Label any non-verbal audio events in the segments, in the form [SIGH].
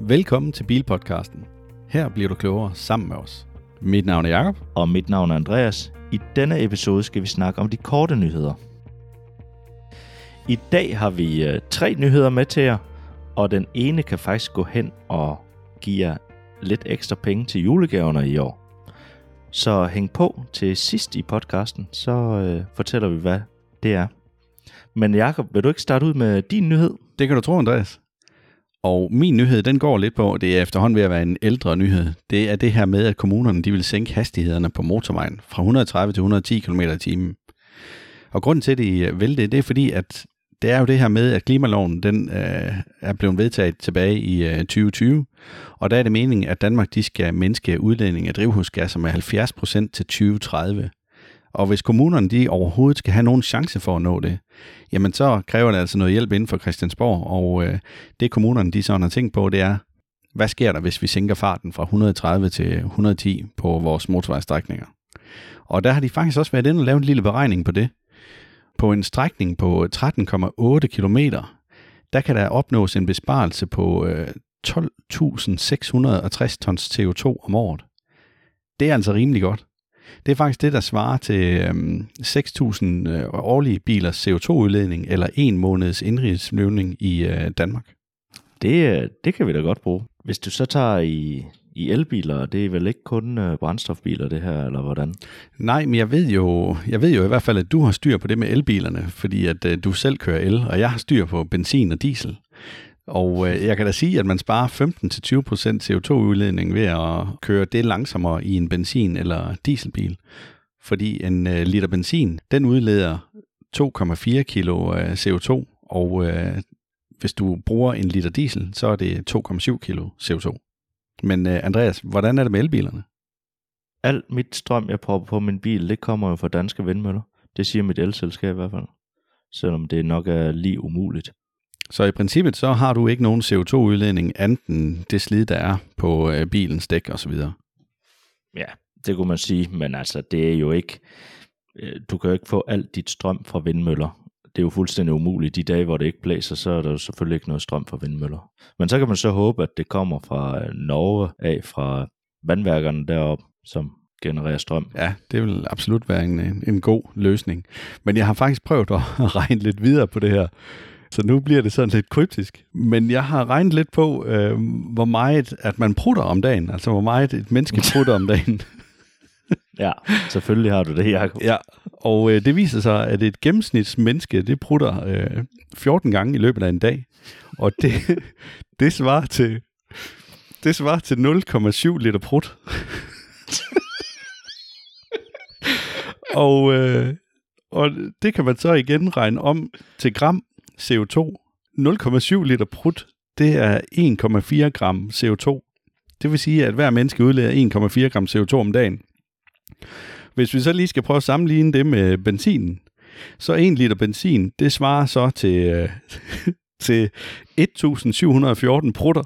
Velkommen til Bilpodcasten. Her bliver du klogere sammen med os. Mit navn er Jakob. Og mit navn er Andreas. I denne episode skal vi snakke om de korte nyheder. I dag har vi øh, tre nyheder med til jer, og den ene kan faktisk gå hen og give jer lidt ekstra penge til julegaverne i år. Så hæng på til sidst i podcasten, så øh, fortæller vi, hvad det er. Men Jakob, vil du ikke starte ud med din nyhed? Det kan du tro, Andreas. Og min nyhed, den går lidt på, det er efterhånden ved at være en ældre nyhed. Det er det her med, at kommunerne de vil sænke hastighederne på motorvejen fra 130 til 110 km i timen. Og grunden til, at de øh, vil det, det er fordi, at det er jo det her med, at klimaloven den, øh, er blevet vedtaget tilbage i øh, 2020, og der er det meningen, at Danmark de skal mindske udledning af drivhusgasser med 70% til 2030. Og hvis kommunerne de overhovedet skal have nogen chance for at nå det, jamen så kræver det altså noget hjælp inden for Christiansborg, og øh, det kommunerne de sådan har tænkt på, det er, hvad sker der, hvis vi sænker farten fra 130 til 110 på vores motorvejstrækninger? Og der har de faktisk også været inde og lavet en lille beregning på det. På en strækning på 13,8 km, der kan der opnås en besparelse på øh, 12.660 tons CO2 om året. Det er altså rimelig godt. Det er faktisk det, der svarer til øhm, 6.000 øh, årlige bilers CO2-udledning eller en måneds indrigsflyvning i øh, Danmark. Det, øh, det kan vi da godt bruge. Hvis du så tager i, i elbiler, det er vel ikke kun øh, brændstofbiler det her, eller hvordan? Nej, men jeg ved, jo, jeg ved jo i hvert fald, at du har styr på det med elbilerne, fordi at øh, du selv kører el, og jeg har styr på benzin og diesel. Og øh, jeg kan da sige, at man sparer 15-20% CO2-udledning ved at køre det langsommere i en benzin- eller dieselbil. Fordi en øh, liter benzin, den udleder 2,4 kilo øh, CO2, og øh, hvis du bruger en liter diesel, så er det 2,7 kilo CO2. Men øh, Andreas, hvordan er det med elbilerne? Alt mit strøm, jeg prøver på min bil, det kommer jo fra danske vindmøller. Det siger mit elselskab i hvert fald. Selvom det nok er lige umuligt. Så i princippet så har du ikke nogen CO2-udledning anden det slid, der er på øh, bilens dæk osv. Ja, det kunne man sige, men altså det er jo ikke, øh, du kan jo ikke få alt dit strøm fra vindmøller. Det er jo fuldstændig umuligt. De dage, hvor det ikke blæser, så er der jo selvfølgelig ikke noget strøm fra vindmøller. Men så kan man så håbe, at det kommer fra øh, Norge af, fra vandværkerne deroppe, som genererer strøm. Ja, det vil absolut være en, en god løsning. Men jeg har faktisk prøvet at [LAUGHS] regne lidt videre på det her. Så nu bliver det sådan lidt kryptisk. Men jeg har regnet lidt på, øh, hvor meget at man prutter om dagen. Altså hvor meget et menneske [LAUGHS] prutter om dagen. [LAUGHS] ja, selvfølgelig har du det, Jacob. Ja, og øh, det viser sig, at et gennemsnitsmenneske, det prutter øh, 14 gange i løbet af en dag. Og det, [LAUGHS] det svarer til det svarer til 0,7 liter prut. og, øh, og det kan man så igen regne om til gram, CO2. 0,7 liter prut, det er 1,4 gram CO2. Det vil sige, at hver menneske udleder 1,4 gram CO2 om dagen. Hvis vi så lige skal prøve at sammenligne det med benzinen, så 1 liter benzin, det svarer så til, øh, [LAUGHS] til 1714 prutter.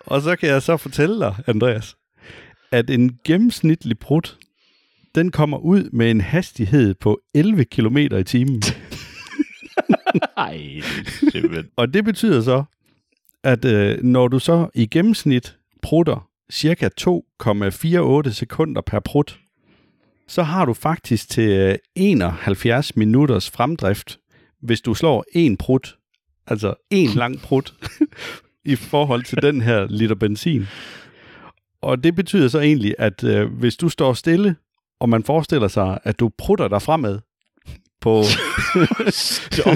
Og så kan jeg så fortælle dig, Andreas, at en gennemsnitlig prut, den kommer ud med en hastighed på 11 km i timen. [LAUGHS] [LAUGHS] Ej, det Og det betyder så, at øh, når du så i gennemsnit prutter cirka 2,48 sekunder per prut, så har du faktisk til øh, 71 minutters fremdrift, hvis du slår en prut, altså en [LAUGHS] lang prut, [LAUGHS] i forhold til den her liter benzin. Og det betyder så egentlig, at øh, hvis du står stille, og man forestiller sig, at du prutter dig fremad, på,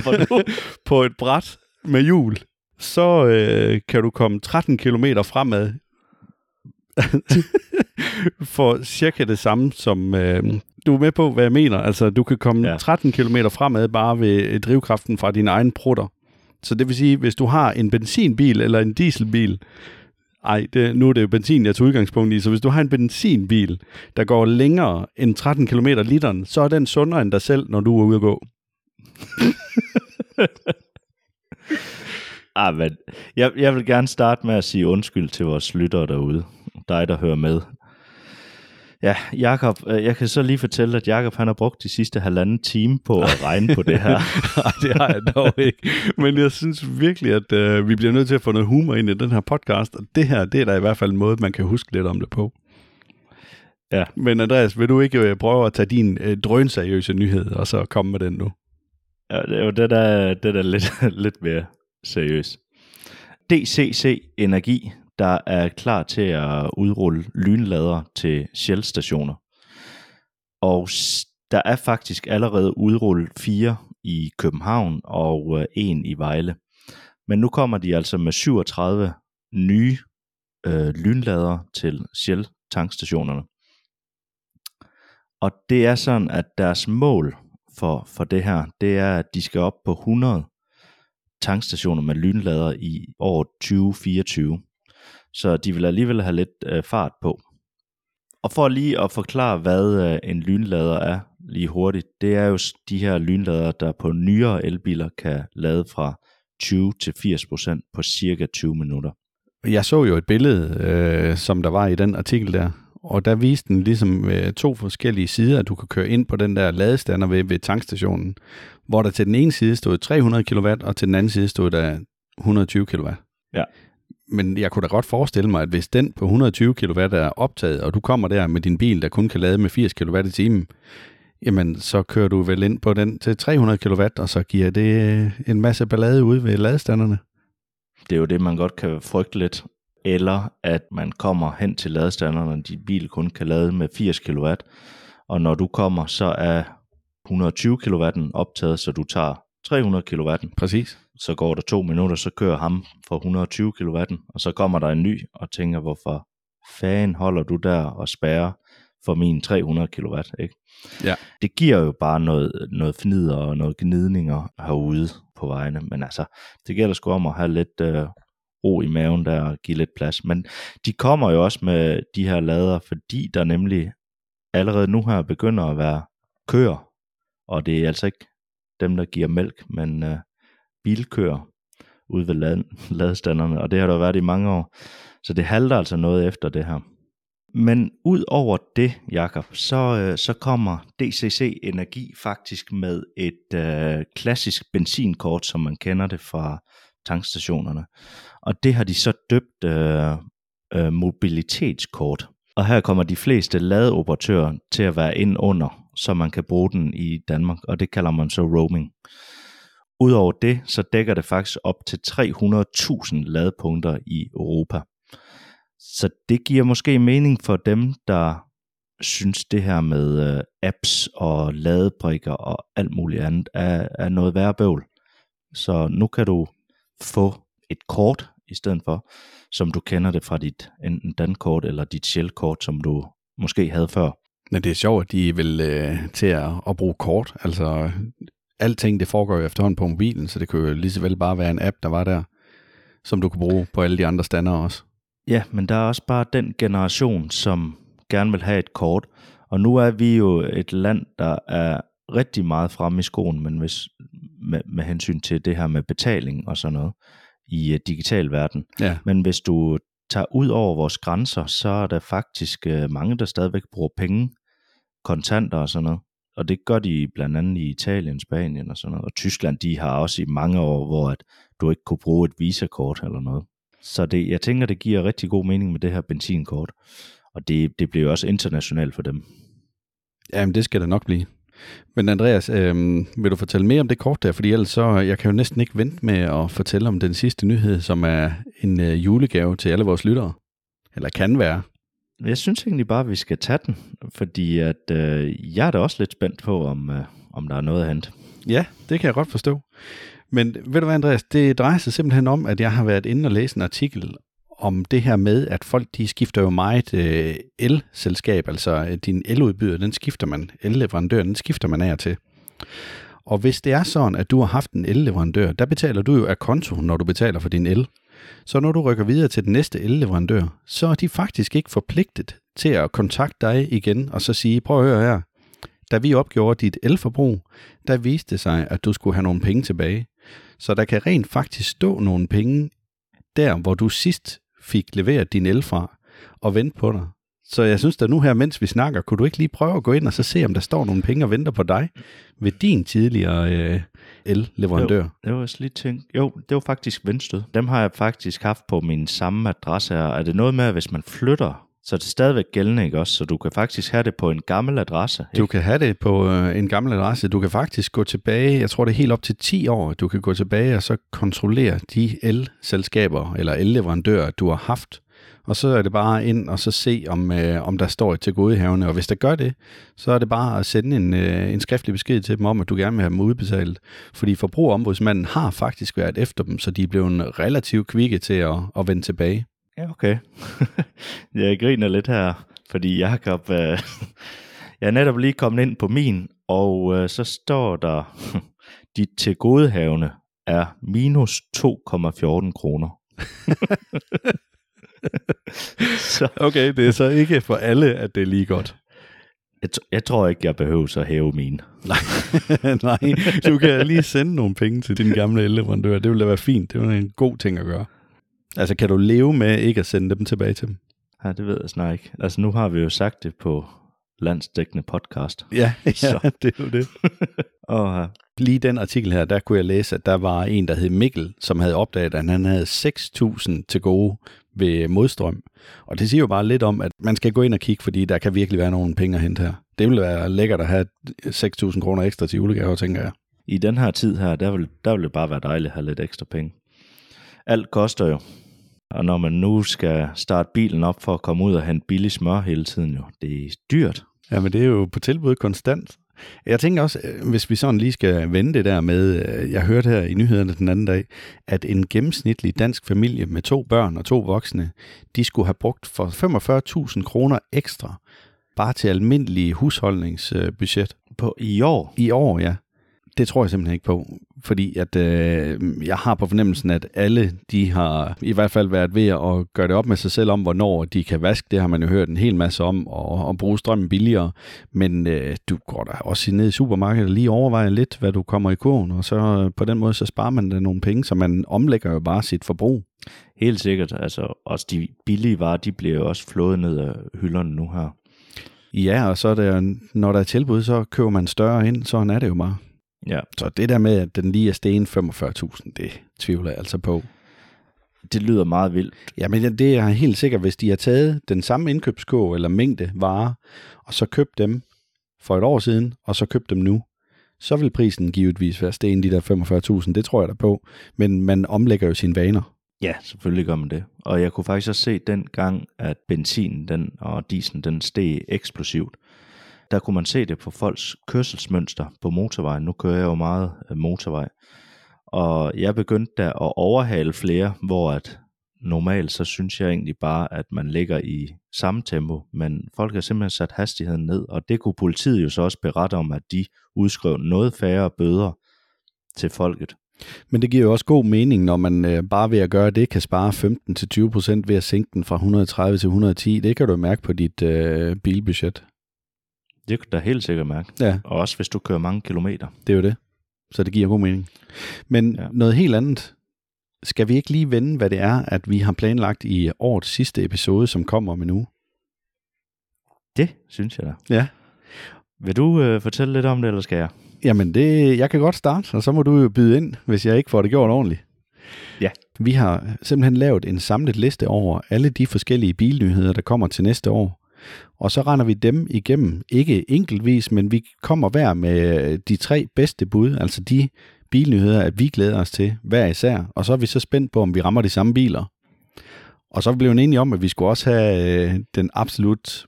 [LAUGHS] på et bræt med hjul, så øh, kan du komme 13 km fremad [LAUGHS] for cirka det samme som... Øh, du er med på, hvad jeg mener. Altså, du kan komme ja. 13 km fremad bare ved drivkraften fra din egen prutter. Så det vil sige, hvis du har en benzinbil eller en dieselbil, ej, det, nu er det jo benzin, jeg tager udgangspunkt i, så hvis du har en benzinbil, der går længere end 13 km literen, så er den sundere end dig selv, når du er ude at gå. [LAUGHS] ah, men jeg, jeg vil gerne starte med at sige undskyld til vores lyttere derude. Dig, der hører med. Ja, Jakob, øh, jeg kan så lige fortælle, at Jakob han har brugt de sidste halvanden time på at [LAUGHS] regne på det her. Nej, det har jeg dog ikke. Men jeg synes virkelig, at øh, vi bliver nødt til at få noget humor ind i den her podcast, og det her, det er da i hvert fald en måde, man kan huske lidt om det på. Ja. Men Andreas, vil du ikke øh, prøve at tage din øh, drønseriøse nyhed, og så komme med den nu? Ja, det er jo det, der, det der er lidt, [LAUGHS] lidt mere seriøst. DCC Energi, der er klar til at udrulle lynlader til Shell-stationer. Og der er faktisk allerede udrullet fire i København og øh, en i Vejle. Men nu kommer de altså med 37 nye øh, lynlader til Shell-tankstationerne. Og det er sådan, at deres mål for, for det her, det er, at de skal op på 100 tankstationer med lynlader i år 2024. Så de vil alligevel have lidt øh, fart på. Og for lige at forklare, hvad øh, en lynlader er lige hurtigt, det er jo de her lynlader, der på nyere elbiler kan lade fra 20 til 80 procent på cirka 20 minutter. Jeg så jo et billede, øh, som der var i den artikel der, og der viste den ligesom øh, to forskellige sider, at du kan køre ind på den der ladestander ved, ved tankstationen, hvor der til den ene side stod 300 kW, og til den anden side stod der 120 kW. Ja. Men jeg kunne da godt forestille mig, at hvis den på 120 kW er optaget, og du kommer der med din bil, der kun kan lade med 80 kW i timen, jamen så kører du vel ind på den til 300 kW, og så giver det øh, en masse ballade ude ved ladestanderne. Det er jo det, man godt kan frygte lidt. Eller at man kommer hen til ladestanderne, og din bil kun kan lade med 80 kW. Og når du kommer, så er 120 kW optaget, så du tager 300 kW. Præcis. Så går der to minutter, så kører ham for 120 kW, og så kommer der en ny og tænker, hvorfor fanden holder du der og spærrer for min 300 kW, ikke? Ja. Det giver jo bare noget, noget fnider og noget gnidninger herude på vejene, men altså, det gælder sgu om at have lidt øh, ro i maven der og give lidt plads. Men de kommer jo også med de her lader, fordi der nemlig allerede nu her begynder at være køer, og det er altså ikke dem, der giver mælk, men øh, bilkører ude ved lad, [LAUGHS] ladestanderne, og det har der været i mange år. Så det halter altså noget efter det her. Men ud over det, Jakob, så, øh, så kommer DCC Energi faktisk med et øh, klassisk benzinkort, som man kender det fra tankstationerne. Og det har de så døbt øh, øh, mobilitetskort. Og her kommer de fleste ladeoperatører til at være ind under, så man kan bruge den i Danmark, og det kalder man så roaming. Udover det, så dækker det faktisk op til 300.000 ladepunkter i Europa. Så det giver måske mening for dem, der synes det her med øh, apps og ladebrikker og alt muligt andet er, er noget værre bøvl. Så nu kan du få et kort i stedet for, som du kender det fra dit enten dankort eller dit Shell-kort, som du måske havde før. Men det er sjovt, at de vil øh, til at, at bruge kort. Altså, alting det foregår jo efterhånden på mobilen, så det kunne jo lige så vel bare være en app, der var der, som du kunne bruge på alle de andre stander også. Ja, men der er også bare den generation, som gerne vil have et kort. Og nu er vi jo et land, der er rigtig meget fremme i skoen, men hvis, med, med hensyn til det her med betaling og sådan noget i uh, digital verden. Ja. Men hvis du tager ud over vores grænser, så er der faktisk uh, mange, der stadigvæk bruger penge, kontanter og sådan noget. Og det gør de blandt andet i Italien, Spanien og sådan noget. Og Tyskland, de har også i mange år, hvor at du ikke kunne bruge et visakort eller noget. Så det, jeg tænker, det giver rigtig god mening med det her benzinkort. Og det, det bliver jo også internationalt for dem. Jamen, det skal det nok blive. Men Andreas, øh, vil du fortælle mere om det kort der? Fordi ellers så, jeg kan jo næsten ikke vente med at fortælle om den sidste nyhed, som er en øh, julegave til alle vores lyttere. Eller kan være. Jeg synes egentlig bare, at vi skal tage den, fordi at, øh, jeg er da også lidt spændt på, om, øh, om der er noget at hente. Ja, det kan jeg godt forstå. Men ved du hvad, Andreas, det drejer sig simpelthen om, at jeg har været inde og læse en artikel om det her med, at folk de skifter jo meget øh, el-selskab, altså din din eludbyder, den skifter man, el-leverandør, den skifter man af og til. Og hvis det er sådan, at du har haft en el-leverandør, der betaler du jo af konto, når du betaler for din el. Så når du rykker videre til den næste el-leverandør, så er de faktisk ikke forpligtet til at kontakte dig igen og så sige, prøv at høre her, da vi opgjorde dit elforbrug, der viste det sig, at du skulle have nogle penge tilbage. Så der kan rent faktisk stå nogle penge der, hvor du sidst fik leveret din el fra, og vente på dig. Så jeg synes da nu her, mens vi snakker, kunne du ikke lige prøve at gå ind og så se, om der står nogle penge og venter på dig ved din tidligere øh, el-leverandør? Jo, det var også lige tænkt. Jo, det var faktisk Vendstød. Dem har jeg faktisk haft på min samme adresse. Er det noget med, at hvis man flytter, så er det stadigvæk gældende, ikke også? Så du kan faktisk have det på en gammel adresse. Ikke? Du kan have det på øh, en gammel adresse. Du kan faktisk gå tilbage, jeg tror det er helt op til 10 år, du kan gå tilbage og så kontrollere de el-selskaber eller el-leverandører, du har haft. Og så er det bare ind og så se, om, øh, om der står et til godehavende. Og hvis der gør det, så er det bare at sende en, øh, en skriftlig besked til dem om, at du gerne vil have dem udbetalt. Fordi forbrugerombudsmanden har faktisk været efter dem, så de er blevet relativt kvikke til at, at vende tilbage. Ja, okay. [LAUGHS] jeg griner lidt her, fordi Jacob, øh, [LAUGHS] jeg er netop lige kommet ind på min, og øh, så står der, [LAUGHS] dit tilgodehavende er minus 2,14 kroner. så. Okay, det er så ikke for alle, at det er lige godt. Jeg, t- jeg tror ikke, jeg behøver at hæve mine. Nej, nej, du kan lige sende nogle penge til din gamle elleverandør. Det ville da være fint. Det er en god ting at gøre. Altså, kan du leve med ikke at sende dem tilbage til dem? Ja, det ved jeg snart ikke. Altså, nu har vi jo sagt det på landsdækkende podcast. Ja, [LAUGHS] ja så. det er jo det. [LAUGHS] og uh, lige den artikel her, der kunne jeg læse, at der var en, der hed Mikkel, som havde opdaget, at han havde 6.000 til gode ved modstrøm. Og det siger jo bare lidt om, at man skal gå ind og kigge, fordi der kan virkelig være nogle penge at hente her. Det vil være lækkert at have 6.000 kroner ekstra til julegaver, tænker jeg. I den her tid her, der vil, der vil det bare være dejligt at have lidt ekstra penge. Alt koster jo. Og når man nu skal starte bilen op for at komme ud og hente billig smør hele tiden jo, det er dyrt. Ja, men det er jo på tilbud konstant. Jeg tænker også, øh, hvis vi sådan lige skal vende det der med, øh, jeg hørte her i nyhederne den anden dag, at en gennemsnitlig dansk familie med to børn og to voksne, de skulle have brugt for 45.000 kroner ekstra bare til almindelig husholdningsbudget. På i år? I år, ja. Det tror jeg simpelthen ikke på, fordi at øh, jeg har på fornemmelsen, at alle de har i hvert fald været ved at gøre det op med sig selv om, hvornår de kan vaske. Det har man jo hørt en hel masse om, og, og bruge strømmen billigere. Men øh, du går da også ned i supermarkedet og lige overvejer lidt, hvad du kommer i kurven, og så øh, på den måde, så sparer man da nogle penge, så man omlægger jo bare sit forbrug. Helt sikkert. Altså, også de billige varer, de bliver jo også flået ned af hylderne nu her. Ja, og så er der, når der er tilbud, så køber man større ind, sådan er det jo bare. Ja. Så det der med, at den lige er sten 45.000, det tvivler jeg altså på. Det lyder meget vildt. Ja, men det er helt sikkert, hvis de har taget den samme indkøbskog eller mængde varer, og så købt dem for et år siden, og så købt dem nu, så vil prisen givetvis være sten de der 45.000, det tror jeg da på. Men man omlægger jo sine vaner. Ja, selvfølgelig gør man det. Og jeg kunne faktisk også se den gang, at benzin den, og diesel den steg eksplosivt der kunne man se det på folks kørselsmønster på motorvejen. Nu kører jeg jo meget øh, motorvej. Og jeg begyndte da at overhale flere, hvor at normalt så synes jeg egentlig bare, at man ligger i samme tempo, men folk har simpelthen sat hastigheden ned, og det kunne politiet jo så også berette om, at de udskrev noget færre bøder til folket. Men det giver jo også god mening, når man øh, bare ved at gøre det, kan spare 15-20% ved at sænke den fra 130 til 110. Det kan du mærke på dit øh, bilbudget. Det kan du da helt sikkert mærke. Ja. Og også hvis du kører mange kilometer. Det er jo det. Så det giver god mening. Men ja. noget helt andet. Skal vi ikke lige vende, hvad det er, at vi har planlagt i årets sidste episode, som kommer om en uge? Det synes jeg da. Ja. Vil du øh, fortælle lidt om det, eller skal jeg? Jamen, det, jeg kan godt starte, og så må du jo byde ind, hvis jeg ikke får det gjort ordentligt. Ja. Vi har simpelthen lavet en samlet liste over alle de forskellige bilnyheder, der kommer til næste år og så render vi dem igennem, ikke enkeltvis, men vi kommer hver med de tre bedste bud, altså de bilnyheder, at vi glæder os til hver især, og så er vi så spændt på, om vi rammer de samme biler. Og så blev vi enige om, at vi skulle også have øh, den absolut,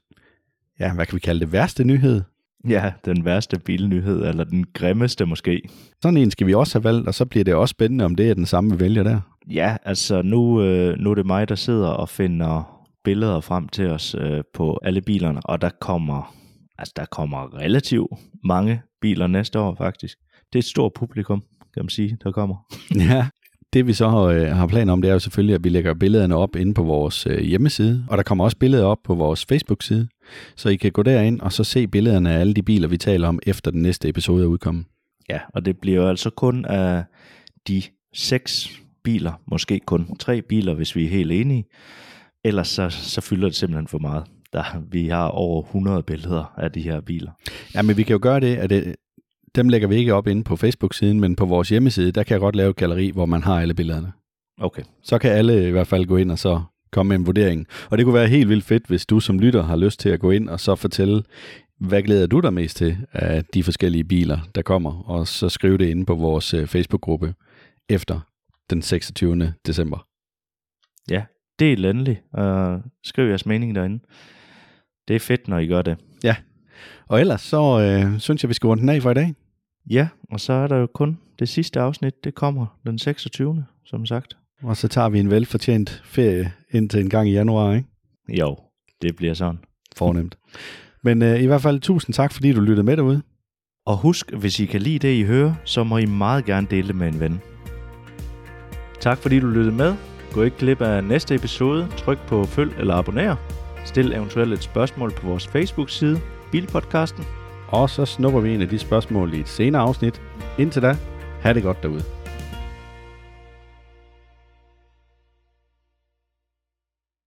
ja, hvad kan vi kalde det, værste nyhed. Ja, den værste bilnyhed, eller den grimmeste måske. Sådan en skal vi også have valgt, og så bliver det også spændende, om det er den samme, vi vælger der. Ja, altså nu, øh, nu er det mig, der sidder og finder billeder frem til os øh, på alle bilerne, og der kommer, altså der kommer relativt mange biler næste år faktisk. Det er et stort publikum, kan man sige, der kommer. [LAUGHS] ja, det vi så har, øh, har planer om, det er jo selvfølgelig, at vi lægger billederne op inde på vores øh, hjemmeside, og der kommer også billeder op på vores Facebook-side, så I kan gå derind og så se billederne af alle de biler, vi taler om, efter den næste episode er udkommet. Ja, og det bliver jo altså kun af de seks biler, måske kun tre biler, hvis vi er helt enige, ellers så, så fylder det simpelthen for meget. Der, vi har over 100 billeder af de her biler. Ja, men vi kan jo gøre det, at det, dem lægger vi ikke op inde på Facebook-siden, men på vores hjemmeside, der kan jeg godt lave et galleri, hvor man har alle billederne. Okay. Så kan alle i hvert fald gå ind og så komme med en vurdering. Og det kunne være helt vildt fedt, hvis du som lytter har lyst til at gå ind og så fortælle, hvad glæder du dig mest til af de forskellige biler, der kommer, og så skrive det inde på vores øh, Facebook-gruppe efter den 26. december. Ja, del endelig. Uh, skriv jeres mening derinde. Det er fedt, når I gør det. Og ellers så øh, synes jeg, vi skal runde den af for i dag. Ja, og så er der jo kun det sidste afsnit, det kommer den 26. som sagt. Og så tager vi en velfortjent ferie indtil en gang i januar, ikke? Jo, det bliver sådan. Fornemt. Men øh, i hvert fald tusind tak, fordi du lyttede med derude. Og husk, hvis I kan lide det, I hører, så må I meget gerne dele det med en ven. Tak fordi du lyttede med. Gå ikke glip af næste episode. Tryk på følg eller abonner. Stil eventuelt et spørgsmål på vores Facebook-side, Bilpodcasten. Og så snupper vi en af de spørgsmål i et senere afsnit. Indtil da, ha' det godt derude.